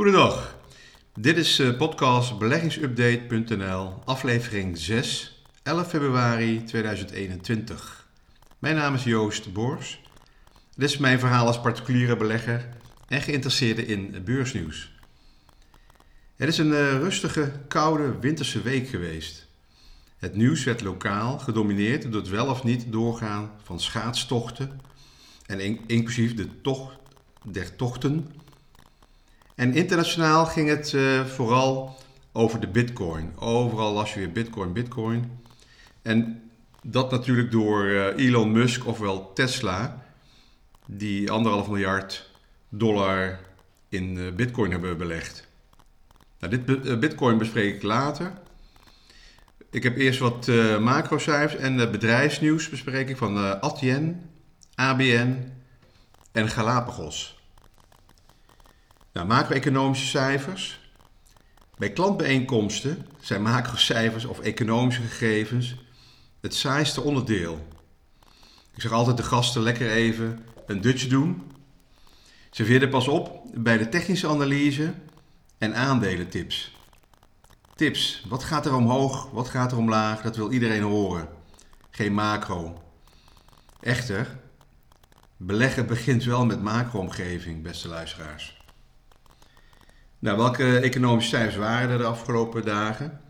Goedendag. Dit is uh, podcast beleggingsupdate.nl, aflevering 6, 11 februari 2021. Mijn naam is Joost Boors. Dit is mijn verhaal als particuliere belegger en geïnteresseerde in beursnieuws. Het is een uh, rustige, koude winterse week geweest. Het nieuws werd lokaal gedomineerd door het wel of niet doorgaan van schaatstochten en in, inclusief de tocht der tochten en internationaal ging het uh, vooral over de bitcoin. Overal las je weer bitcoin, bitcoin. En dat natuurlijk door uh, Elon Musk, ofwel Tesla, die anderhalf miljard dollar in uh, bitcoin hebben belegd. Nou, dit bitcoin bespreek ik later. Ik heb eerst wat macrocijfers en bedrijfsnieuws bespreek ik van Adyen, ABN en Galapagos. Nou, macro-economische cijfers. Bij klantbijeenkomsten zijn macrocijfers of economische gegevens het saaiste onderdeel. Ik zeg altijd de gasten lekker even een dutje doen. Serveer er pas op bij de technische analyse en aandelentips. Tips, wat gaat er omhoog, wat gaat er omlaag, dat wil iedereen horen. Geen macro. Echter, beleggen begint wel met macro-omgeving, beste luisteraars. Nou, welke economische cijfers waren er de afgelopen dagen?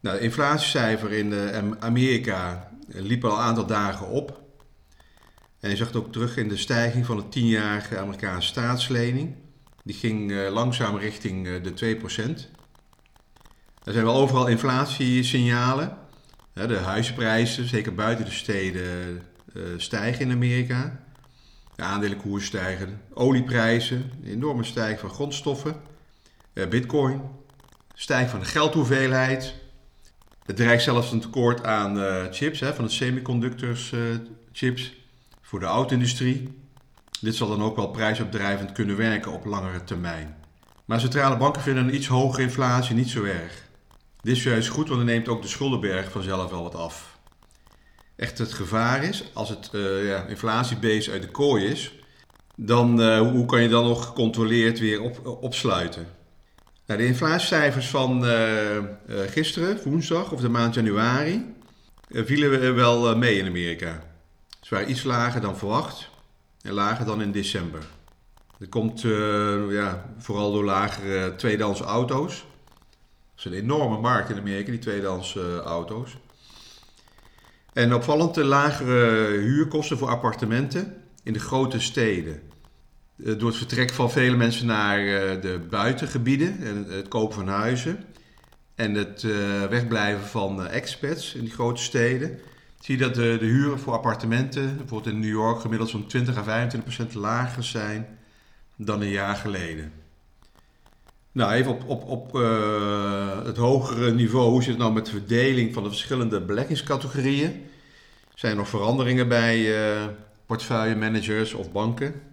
Nou, inflatiecijfer in eh, Amerika liep al een aantal dagen op. En je zag het ook terug in de stijging van de 10-jarige Amerikaanse staatslening. Die ging eh, langzaam richting eh, de 2%. Er zijn wel overal inflatiesignalen. De huisprijzen, zeker buiten de steden, stijgen in Amerika. De aandelenkoers stijgen. Olieprijzen, enorme stijging van grondstoffen. Eh, bitcoin, stijging van de geldhoeveelheid. Het dreigt zelfs een tekort aan uh, chips, hè, van de semiconductors uh, chips voor de auto-industrie. Dit zal dan ook wel prijsopdrijvend kunnen werken op langere termijn. Maar centrale banken vinden een iets hogere inflatie niet zo erg. Dit is juist goed, want dan neemt ook de schuldenberg vanzelf wel wat af. Echt het gevaar is, als het uh, ja, inflatiebeest uit de kooi is, dan hoe kan je dan nog gecontroleerd weer op, opsluiten? Nou, de inflatiecijfers van uh, uh, gisteren, woensdag of de maand januari, uh, vielen wel mee in Amerika. Ze waren iets lager dan verwacht en lager dan in december. Dat komt ja, vooral door lagere tweedehands auto's. Dat is een enorme markt in Amerika, die tweedehands auto's. En opvallend de lagere huurkosten voor appartementen in de grote steden. Eh, door het vertrek van vele mensen naar eh, de buitengebieden en het kopen van huizen en het eh, wegblijven van expats in die grote steden, zie je dat de, de huren voor appartementen, bijvoorbeeld in New York, gemiddeld zo'n 20 à 25 procent lager zijn dan een jaar geleden. Nou, even op, op, op het hogere niveau, hoe zit het nou met de verdeling van de verschillende beleggingscategorieën? Zijn er nog veranderingen bij portefeuillemanagers of banken?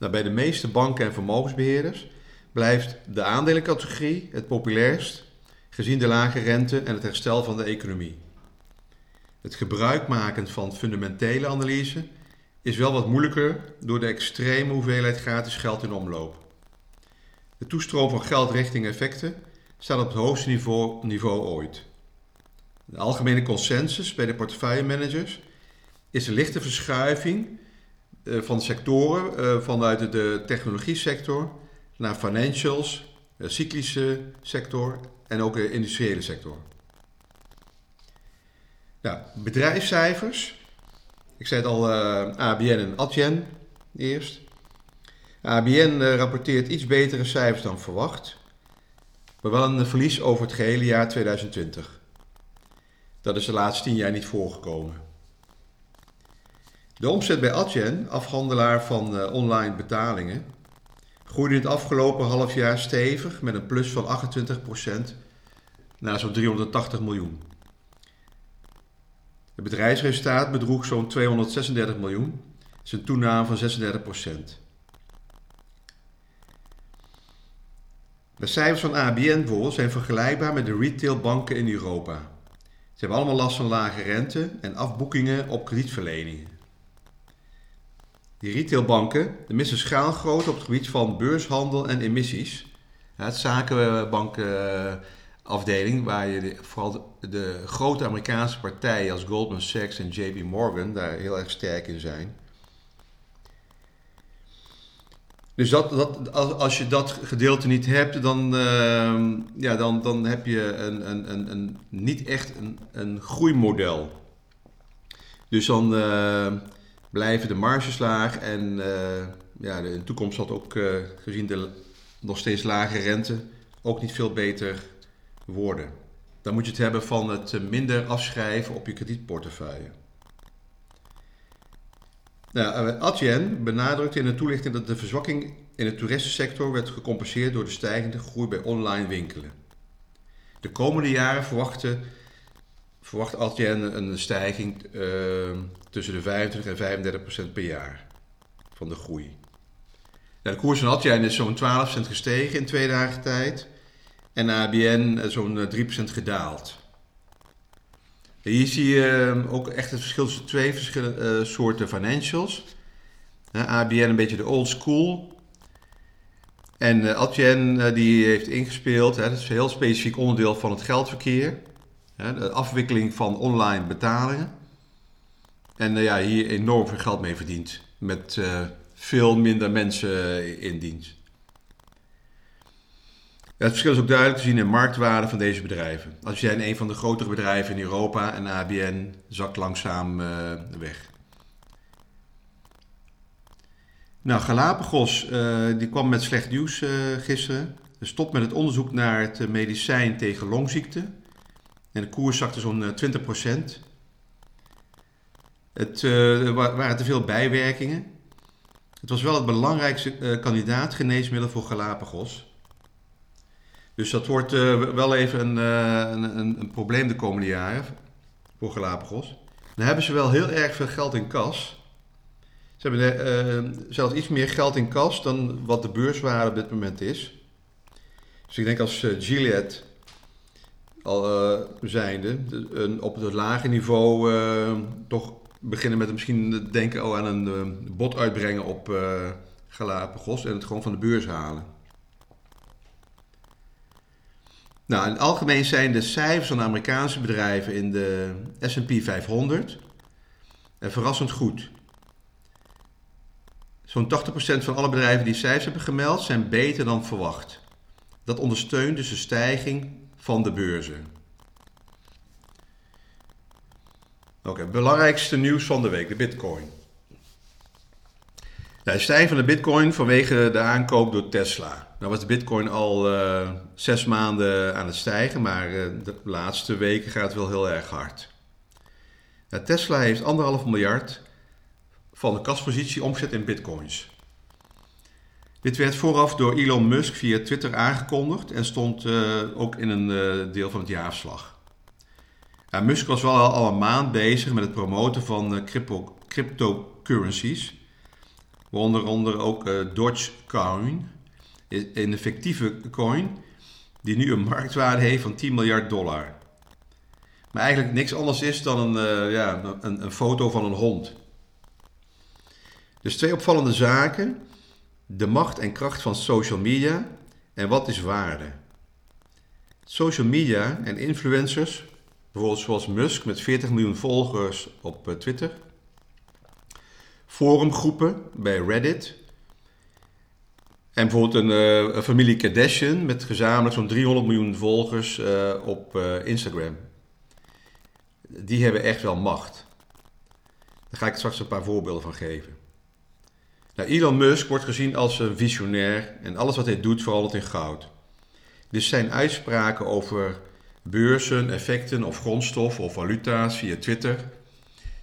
Nou, bij de meeste banken en vermogensbeheerders blijft de aandelencategorie het populairst, gezien de lage rente en het herstel van de economie. Het gebruik maken van fundamentele analyse is wel wat moeilijker door de extreme hoeveelheid gratis geld in omloop. De toestroom van geld richting effecten staat op het hoogste niveau, niveau ooit. De algemene consensus bij de portefeuillemanagers is een lichte verschuiving van sectoren eh, vanuit de technologie sector naar financials, cyclische sector en ook de industriële sector. Ja, bedrijfscijfers. Ik zei het al, eh, ABN en Adyen eerst. ABN rapporteert iets betere cijfers dan verwacht, maar wel een verlies over het gehele jaar 2020. Dat is de laatste tien jaar niet voorgekomen. De omzet bij Adyen, afhandelaar van uh, online betalingen, groeide in het afgelopen half jaar stevig met een plus van 28% naar zo'n 380 miljoen. Het bedrijfsresultaat bedroeg zo'n 236 miljoen, is een toename van 36%. De cijfers van ABN bijvoorbeeld zijn vergelijkbaar met de retailbanken in Europa. Ze hebben allemaal last van lage rente en afboekingen op kredietverleningen. Die retailbanken de missen schaalgrootte op het gebied van beurshandel en emissies. Het zakenbankafdeling, waar je vooral de, grote Amerikaanse partijen als Goldman Sachs en JP Morgan daar heel erg sterk in zijn. Dus dat, dat, als, je dat gedeelte niet hebt, dan, uh, ja, dan, dan heb je een, een, een, een, niet echt een, een groeimodel. Dus dan uh, blijven de marges laag en uh, ja, in de toekomst zal het ook uh, gezien de nog steeds lage rente ook niet veel beter worden. Dan moet je het hebben van het minder afschrijven op je kredietportefeuille. Nou, Adyen benadrukte in de toelichting dat de verzwakking in de toeristensector werd gecompenseerd door de stijgende groei bij online winkelen. De komende jaren verwachten, verwacht Adyen een stijging uh, tussen de 25 en 35 procent per jaar van de groei. Nou, de koers van Adyen is zo'n 12 procent gestegen in twee dagen tijd en ABN zo'n 3 procent gedaald. Hier zie je uh, ook echt het verschil tussen twee verschillende uh, soorten financials. ABN een beetje de old school. En Adyen die heeft ingespeeld. Hè, dat is een heel specifiek onderdeel van het geldverkeer. De afwikkeling van online betalingen. En ja, hier enorm veel geld mee verdient. Met veel minder mensen in dienst. Het verschil is ook duidelijk te zien in marktwaarde van deze bedrijven. Als jij een van de grotere bedrijven in Europa en ABN zakt langzaam uh, weg. Nou, Galapagos uh, die kwam met slecht nieuws uh, gisteren. Er stopt met het onderzoek naar het medicijn tegen longziekte. En de koers zakte zo'n 20%. Het, er waren te veel bijwerkingen. Het was wel het belangrijkste kandidaat geneesmiddel voor Galapagos. Dus dat wordt uh, wel even een, uh, een, een, probleem de komende jaren voor Galapagos. Dan hebben ze wel heel erg veel geld in kas. Ze hebben uh, zelfs iets meer geld in kas dan wat de beurswaarde op dit moment is. Dus ik denk als Gilead al zijnde een, op het lage niveau toch beginnen met misschien denken oh, aan een bod uitbrengen op Galapagos en het gewoon van de beurs halen. Nou, in het algemeen zijn de cijfers van Amerikaanse bedrijven in de SP 500 verrassend goed. Zo'n 80% van alle bedrijven die cijfers hebben gemeld zijn beter dan verwacht. Dat ondersteunt dus de stijging van de beurzen. Oké, belangrijkste nieuws van de week, de bitcoin. De stijging van de bitcoin vanwege de aankoop door Tesla. Nou was de bitcoin al uh, zes maanden aan het stijgen, maar uh, de laatste weken gaat het wel heel erg hard. Tesla heeft anderhalf miljard van de kaspositie omgezet in bitcoins. Dit werd vooraf door Elon Musk via Twitter aangekondigd en stond uh, ook in een deel van het jaarverslag. Ja, Musk was wel al, een maand bezig met het promoten van crypto, cryptocurrencies, waaronder onder ook Dogecoin een fictieve coin die nu een marktwaarde heeft van 10 miljard dollar. Maar eigenlijk niks anders is dan een, ja, een, een foto van een hond. Dus twee opvallende zaken. De macht en kracht van social media en wat is waarde. Social media en influencers, bijvoorbeeld zoals Musk met 40 miljoen volgers op eh, Twitter. Forumgroepen bij Reddit en bijvoorbeeld een, een, familie Kardashian met gezamenlijk zo'n 300 miljoen volgers uh, op Instagram. Die hebben echt wel macht. Daar ga ik straks een paar voorbeelden van geven. Nou, Elon Musk wordt gezien als een visionair en alles wat hij doet verandert in goud. Dus zijn uitspraken over beurzen, effecten of grondstoffen of valuta's via Twitter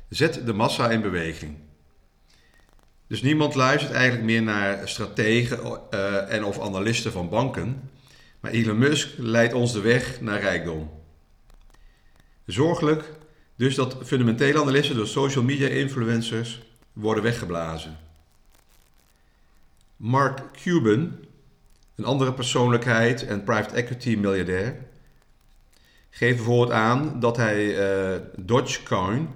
zet de massa in beweging. Dus niemand luistert eigenlijk meer naar strategen uh, en of analisten van banken. Maar Elon Musk leidt ons de weg naar rijkdom. Zorgelijk dus dat fundamentele analisten door social media influencers worden weggeblazen. Mark Cuban, een andere persoonlijkheid en private equity miljardair, geeft bijvoorbeeld aan dat hij uh, Dogecoin,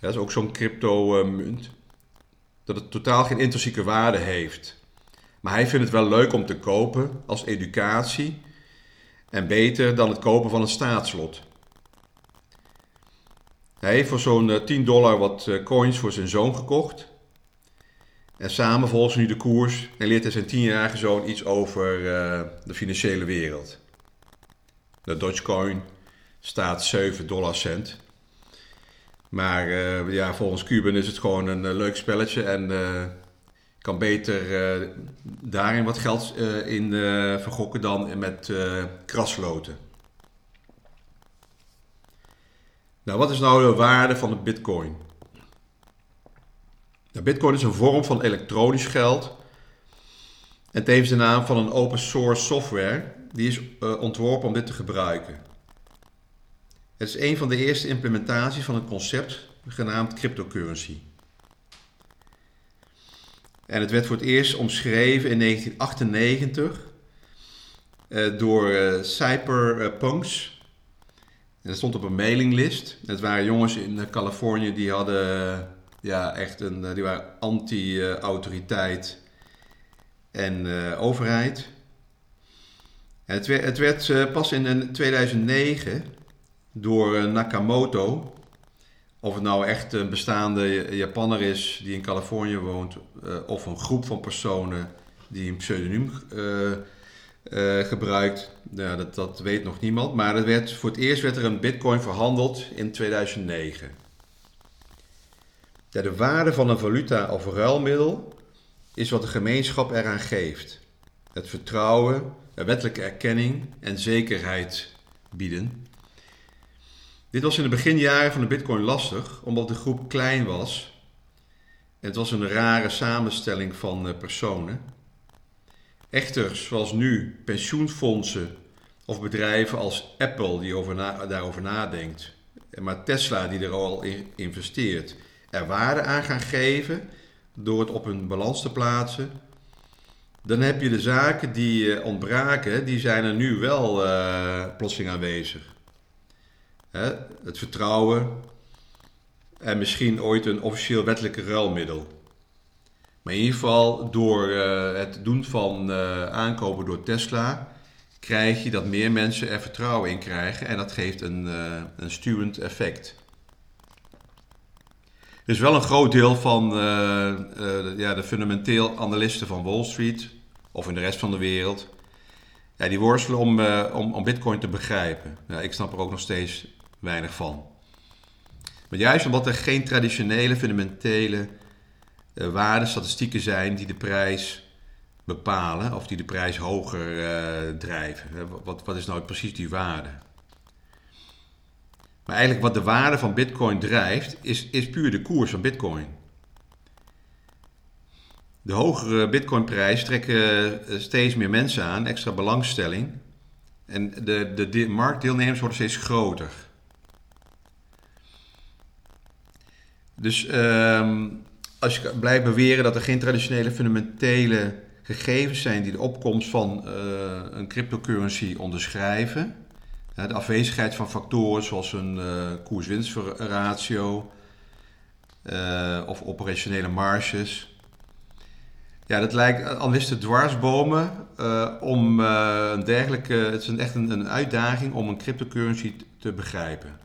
dat is ook zo'n crypto munt, dat het totaal geen intrinsieke waarde heeft. Maar hij vindt het wel leuk om te kopen als educatie en beter dan het kopen van een staatslot. Hij heeft voor zo'n 10 dollar wat coins voor zijn zoon gekocht. En samen volgen ze nu de koers en leert hij zijn tienjarige zoon iets over de financiële wereld. De Dogecoin staat 7 dollar cent. Maar uh, ja, volgens Cuban is het gewoon een uh, leuk spelletje en kan beter daarin wat geld in vergokken dan met krasloten. Nou, wat is nou de waarde van de bitcoin? Bitcoin is een vorm van elektronisch geld en tevens de naam van een open source software die is ontworpen om dit te gebruiken. Het is een van de eerste implementaties van een concept genaamd cryptocurrency. En het werd voor het eerst omschreven in 1998 uh, door uh, cyberpunks. En dat stond op een mailinglist. Het waren jongens in Californië die hadden ja, echt een, die waren anti-autoriteit en uh, overheid. Het werd, het werd pas in 2009 door eh, Nakamoto. Of het nou echt een bestaande Japanner is die in Californië woont, of een groep van personen die een pseudoniem gebruikt, dat, dat weet nog niemand. Maar het werd, voor het eerst werd er een bitcoin verhandeld in 2009. Ja, de waarde van een valuta of ruilmiddel is wat de gemeenschap eraan geeft. Het vertrouwen, wettelijke erkenning en zekerheid bieden. Dit was in de beginjaren van de Bitcoin lastig, omdat de groep klein was. Het was een rare samenstelling van eh, personen. Echter, zoals nu pensioenfondsen of bedrijven als Apple die over daarover nadenkt, maar Tesla die er al in investeert, er waarde aan gaan geven door het op hun balans te plaatsen, dan heb je de zaken die eh, ontbraken, die zijn er nu wel uh, aanwezig. Hè, het vertrouwen en misschien ooit een officieel wettelijke ruilmiddel. Maar in ieder geval door uh, het doen van aankopen door Tesla krijg je dat meer mensen er vertrouwen in krijgen en dat geeft een, een sturend effect. Is wel een groot deel van ja, de fundamenteel analisten van Wall Street of in de rest van de wereld ja, die worstelen om, om, om Bitcoin te begrijpen. Ik snap er ook nog steeds weinig van. Maar juist omdat er geen traditionele, fundamentele waarden, statistieken zijn die de prijs bepalen of die de prijs hoger drijven. Wat, wat is nou precies die waarde? Maar eigenlijk wat de waarde van Bitcoin drijft, is, is puur de koers van Bitcoin. De hogere Bitcoinprijs trekken eh, steeds meer mensen aan, extra belangstelling. En de, de, de marktdeelnemers worden steeds groter. Dus ehm, als je blijft beweren dat er geen traditionele fundamentele gegevens zijn die de opkomst van uh, een cryptocurrency onderschrijven, de afwezigheid van factoren zoals een uh, koers-winstratio uh, of operationele marges. Ja, dat lijkt analisten dwarsbomen om een dergelijke. Het is echt een, een uitdaging om een cryptocurrency te begrijpen.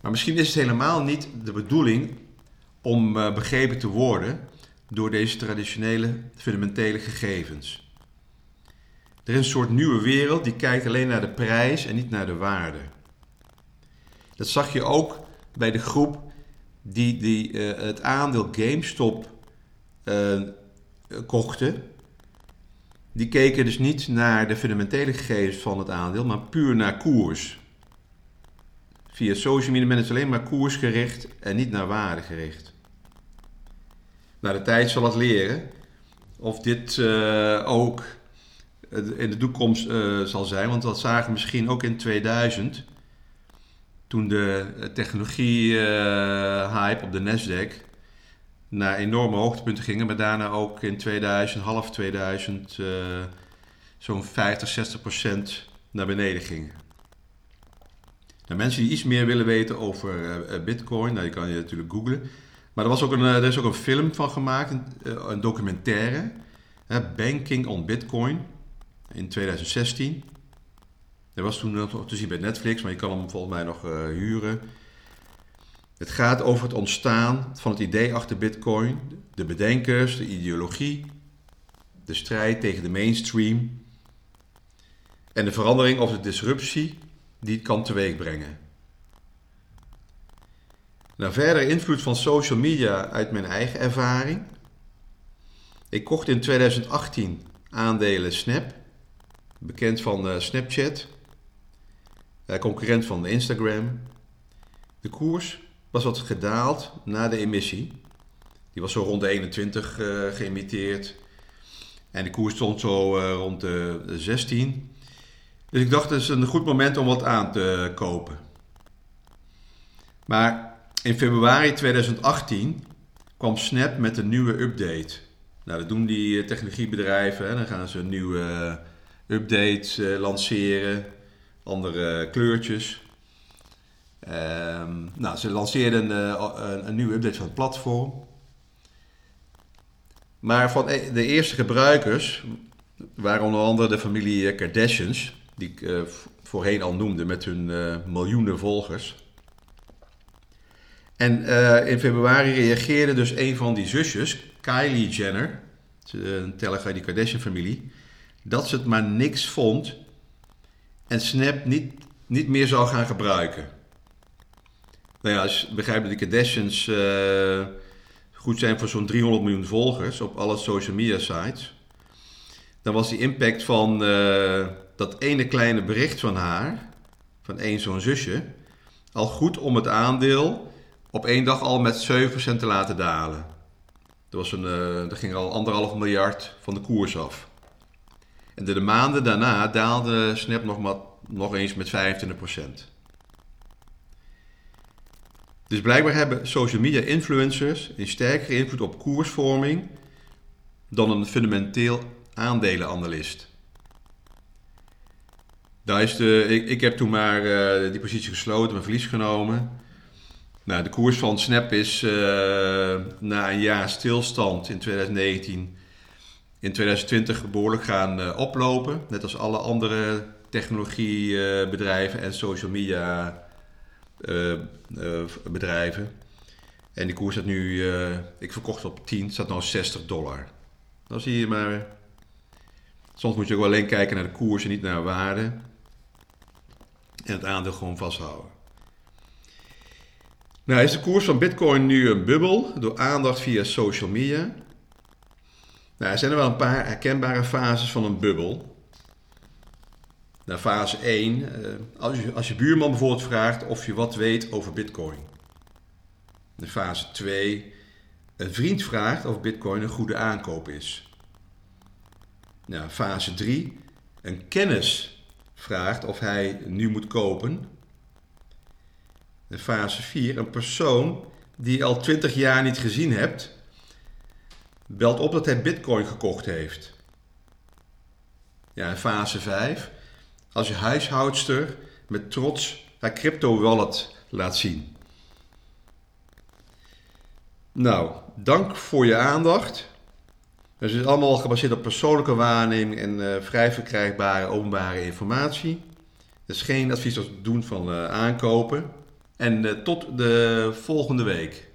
Maar misschien is het helemaal niet de bedoeling om uh, begrepen te worden door deze traditionele fundamentele gegevens. Er is een soort nieuwe wereld die kijkt alleen naar de prijs en niet naar de waarde. Dat zag je ook bij de groep die, die uh, het aandeel GameStop uh, kochten. Die keken dus niet naar de fundamentele gegevens van het aandeel, maar puur naar koers. Via social media is alleen maar koersgericht en niet naar waarde gericht. Nou, de tijd zal het leren of dit uh, ook in de toekomst uh, zal zijn. Want dat zagen we misschien ook in 2000. Toen de technologie-hype uh, op de Nasdaq naar enorme hoogtepunten ging. Maar daarna ook in 2000, half 2000, zo'n 50, 60 procent naar beneden gingen. Nou, mensen die iets meer willen weten over Bitcoin, nou, kan je natuurlijk googlen. Maar er, was ook een, er is ook een film van gemaakt, een, een documentaire. Banking on Bitcoin in 2016. Dat was toen nog te zien bij Netflix, maar je kan hem volgens mij nog uh, huren. Het gaat over het ontstaan van het idee achter Bitcoin, de bedenkers, de ideologie, de strijd tegen de mainstream en de verandering of de disruptie die het kan teweegbrengen. Nou, verder invloed van social media uit mijn eigen ervaring. Ik kocht in 2018 aandelen Snap, bekend van uh, Snapchat, uh, concurrent van Instagram. De koers was wat gedaald na de emissie. Die was zo rond de 21 uh, eh, geëmiteerd. En de koers stond zo rond de 16. Dus ik dacht, het is een goed moment om wat aan te kopen. Maar in februari 2018 kwam Snap met een nieuwe update. Nou, dat doen die eh, technologiebedrijven. Dan gaan ze een nieuwe eh, update uh, lanceren, andere kleurtjes. Um, nou, ze lanceerden een, een, nieuwe update van het platform. Maar van e-, de eerste gebruikers waren onder andere de familie Kardashians, die ik voorheen al noemde met hun miljoenen volgers. En in februari reageerde dus een van die zusjes, Kylie Jenner, een teller uit die Kardashian-familie, dat ze het maar niks vond en Snap niet, niet meer zou gaan gebruiken. Nou ja, als je begrijpt dat die Kardashians uh, goed zijn voor zo'n 300 miljoen volgers op alle social media sites, dan was die impact van uh, dat ene kleine bericht van haar, van één zo'n zusje, al goed om het aandeel op één dag al met 7% te laten dalen. Er, was een, er ging al anderhalf miljard van de koers af. En de, de maanden daarna daalde Snap nog, maar, nog eens met 25%. Dus blijkbaar hebben social media influencers een sterkere invloed op koersvorming dan een fundamenteel aandelenanalist. Daar is de, ik, ik heb toen maar uh, die positie gesloten, mijn verlies genomen. Nou, de koers van Snap is uh, na een jaar stilstand in 2019 in 2020 behoorlijk gaan uh, oplopen. Net als alle andere technologiebedrijven en social media uh, bedrijven. En die koers staat nu, ik verkocht op 10, staat nu 60 dollar. Dan zie je maar. Soms moet je ook alleen kijken naar de koers en niet naar waarde. En het aandeel gewoon vasthouden. Nou, is de koers van Bitcoin nu een bubbel door aandacht via social media? Nou, er zijn er wel een paar herkenbare fases van een bubbel. Nou, fase 1, eh, als je, als je buurman bijvoorbeeld vraagt of je wat weet over Bitcoin. De fase 2, een vriend vraagt of Bitcoin een goede aankoop is. Nou, fase 3, een kennis vraagt of hij nu moet kopen in fase 4, een persoon die je al 20 jaar niet gezien hebt, belt op dat hij bitcoin gekocht heeft. Ja, fase 5, als je huishoudster met trots haar crypto wallet laat zien. Nou, dank voor je aandacht. Het is allemaal gebaseerd op persoonlijke waarneming en uh, vrij verkrijgbare openbare informatie. Is geen advies als het doen van uh, aankopen. En uh, tot de volgende week.